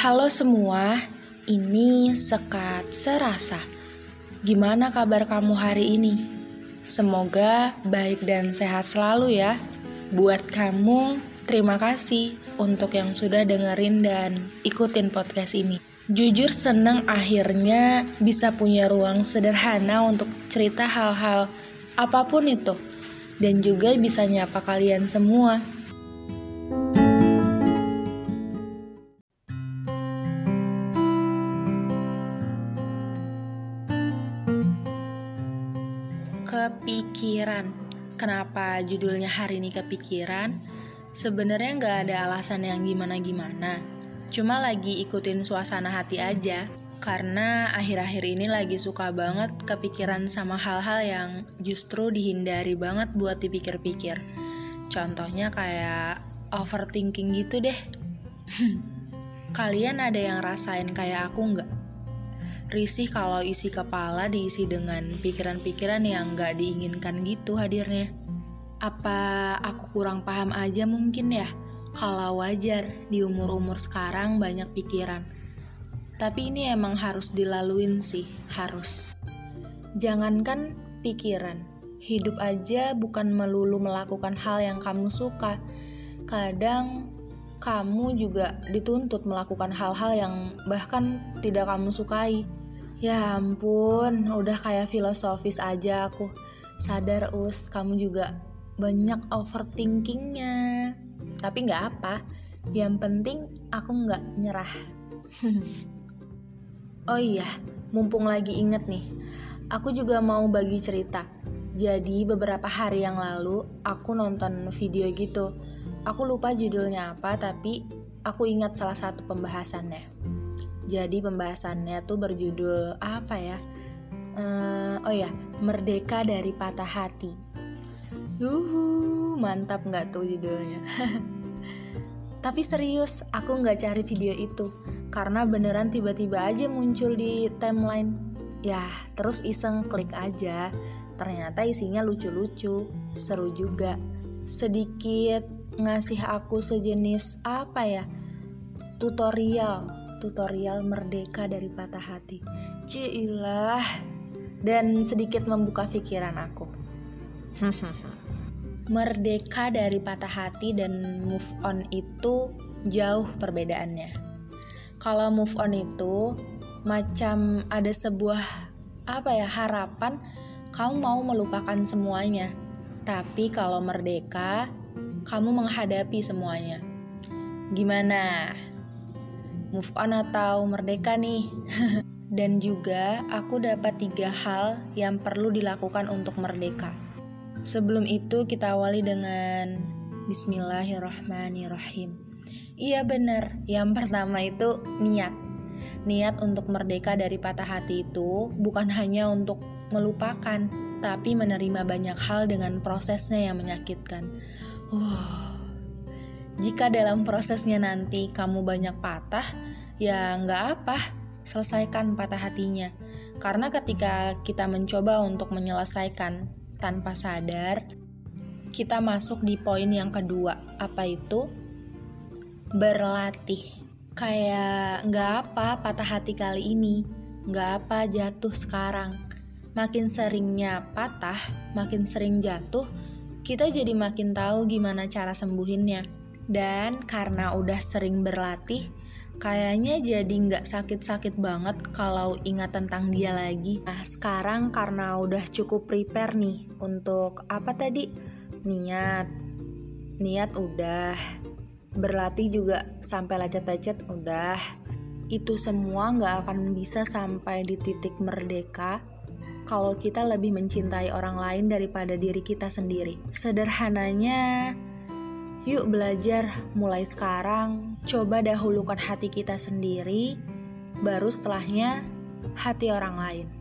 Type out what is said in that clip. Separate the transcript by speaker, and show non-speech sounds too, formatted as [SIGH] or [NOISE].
Speaker 1: Halo semua, ini Sekat Serasa. Gimana kabar kamu hari ini? Semoga baik dan sehat selalu ya. Buat kamu, terima kasih untuk yang sudah dengerin dan ikutin podcast ini. Jujur seneng akhirnya bisa punya ruang sederhana untuk cerita hal-hal apa pun itu. Dan juga bisa nyapa kalian semua. Kepikiran. Kenapa judulnya hari ini kepikiran? Sebenarnya nggak ada alasan yang gimana-gimana. Cuma lagi ikutin suasana hati aja. Karena akhir-akhir ini lagi suka banget kepikiran sama hal-hal yang justru dihindari banget buat dipikir-pikir. Contohnya kayak overthinking gitu deh. [LAUGHS] Kalian ada yang rasain kayak aku nggak? Risih kalau isi kepala diisi dengan pikiran-pikiran yang gak diinginkan gitu hadirnya. Apa aku kurang paham aja mungkin ya? Kalau wajar di umur-umur sekarang banyak pikiran. Tapi ini emang harus dilaluin sih, harus. Jangankan pikiran, hidup aja bukan melulu melakukan hal yang kamu suka. Kadang kamu juga dituntut melakukan hal-hal yang bahkan tidak kamu sukai. Ya ampun, udah kayak filosofis aja aku. Sadar us, kamu juga banyak overthinkingnya. Tapi nggak apa, yang penting aku nggak nyerah. [LAUGHS] oh iya, mumpung lagi inget nih, aku juga mau bagi cerita. Jadi beberapa hari yang lalu aku nonton video gitu. Aku lupa judulnya apa, tapi aku ingat salah satu pembahasannya jadi pembahasannya tuh berjudul apa ya? Uh, oh ya, Merdeka dari Patah Hati. Yuhu, mantap nggak tuh judulnya? [LAUGHS] Tapi serius, aku nggak cari video itu karena beneran tiba-tiba aja muncul di timeline. Ya, terus iseng klik aja. Ternyata isinya lucu-lucu, seru juga. Sedikit ngasih aku sejenis apa ya? Tutorial tutorial merdeka dari patah hati. Cilah, dan sedikit membuka pikiran aku. [LAUGHS] merdeka dari patah hati dan move on itu jauh perbedaannya. Kalau move on itu macam ada sebuah apa ya harapan kamu mau melupakan semuanya. Tapi kalau merdeka, kamu menghadapi semuanya. Gimana? Move on atau merdeka nih. [LAUGHS] Dan juga aku dapat tiga hal yang perlu dilakukan untuk merdeka. Sebelum itu kita awali dengan Bismillahirrahmanirrahim. Iya benar, yang [LAUGHS] pertama itu niat. Niat untuk merdeka dari patah hati itu bukan hanya untuk melupakan, tapi menerima banyak hal dengan prosesnya yang menyakitkan. Uh, jika dalam prosesnya nanti kamu banyak patah, ya nggak apa, selesaikan patah hatinya. Karena ketika kita mencoba untuk menyelesaikan tanpa sadar, kita masuk di poin yang kedua. Apa itu? Berlatih. Kayak nggak apa patah hati kali ini, nggak apa jatuh sekarang. Makin seringnya patah, makin sering jatuh, kita jadi makin tahu gimana cara sembuhinnya. Dan karena udah sering berlatih, kayaknya jadi nggak sakit-sakit banget kalau ingat tentang dia lagi. Nah sekarang karena udah cukup prepare nih untuk apa tadi? Niat, niat udah, berlatih juga sampai lecet-lecet udah. Itu semua nggak akan bisa sampai di titik merdeka kalau kita lebih mencintai orang lain daripada diri kita sendiri. Sederhananya, Yuk belajar mulai sekarang, coba dahulukan hati kita sendiri, baru setelahnya hati orang lain.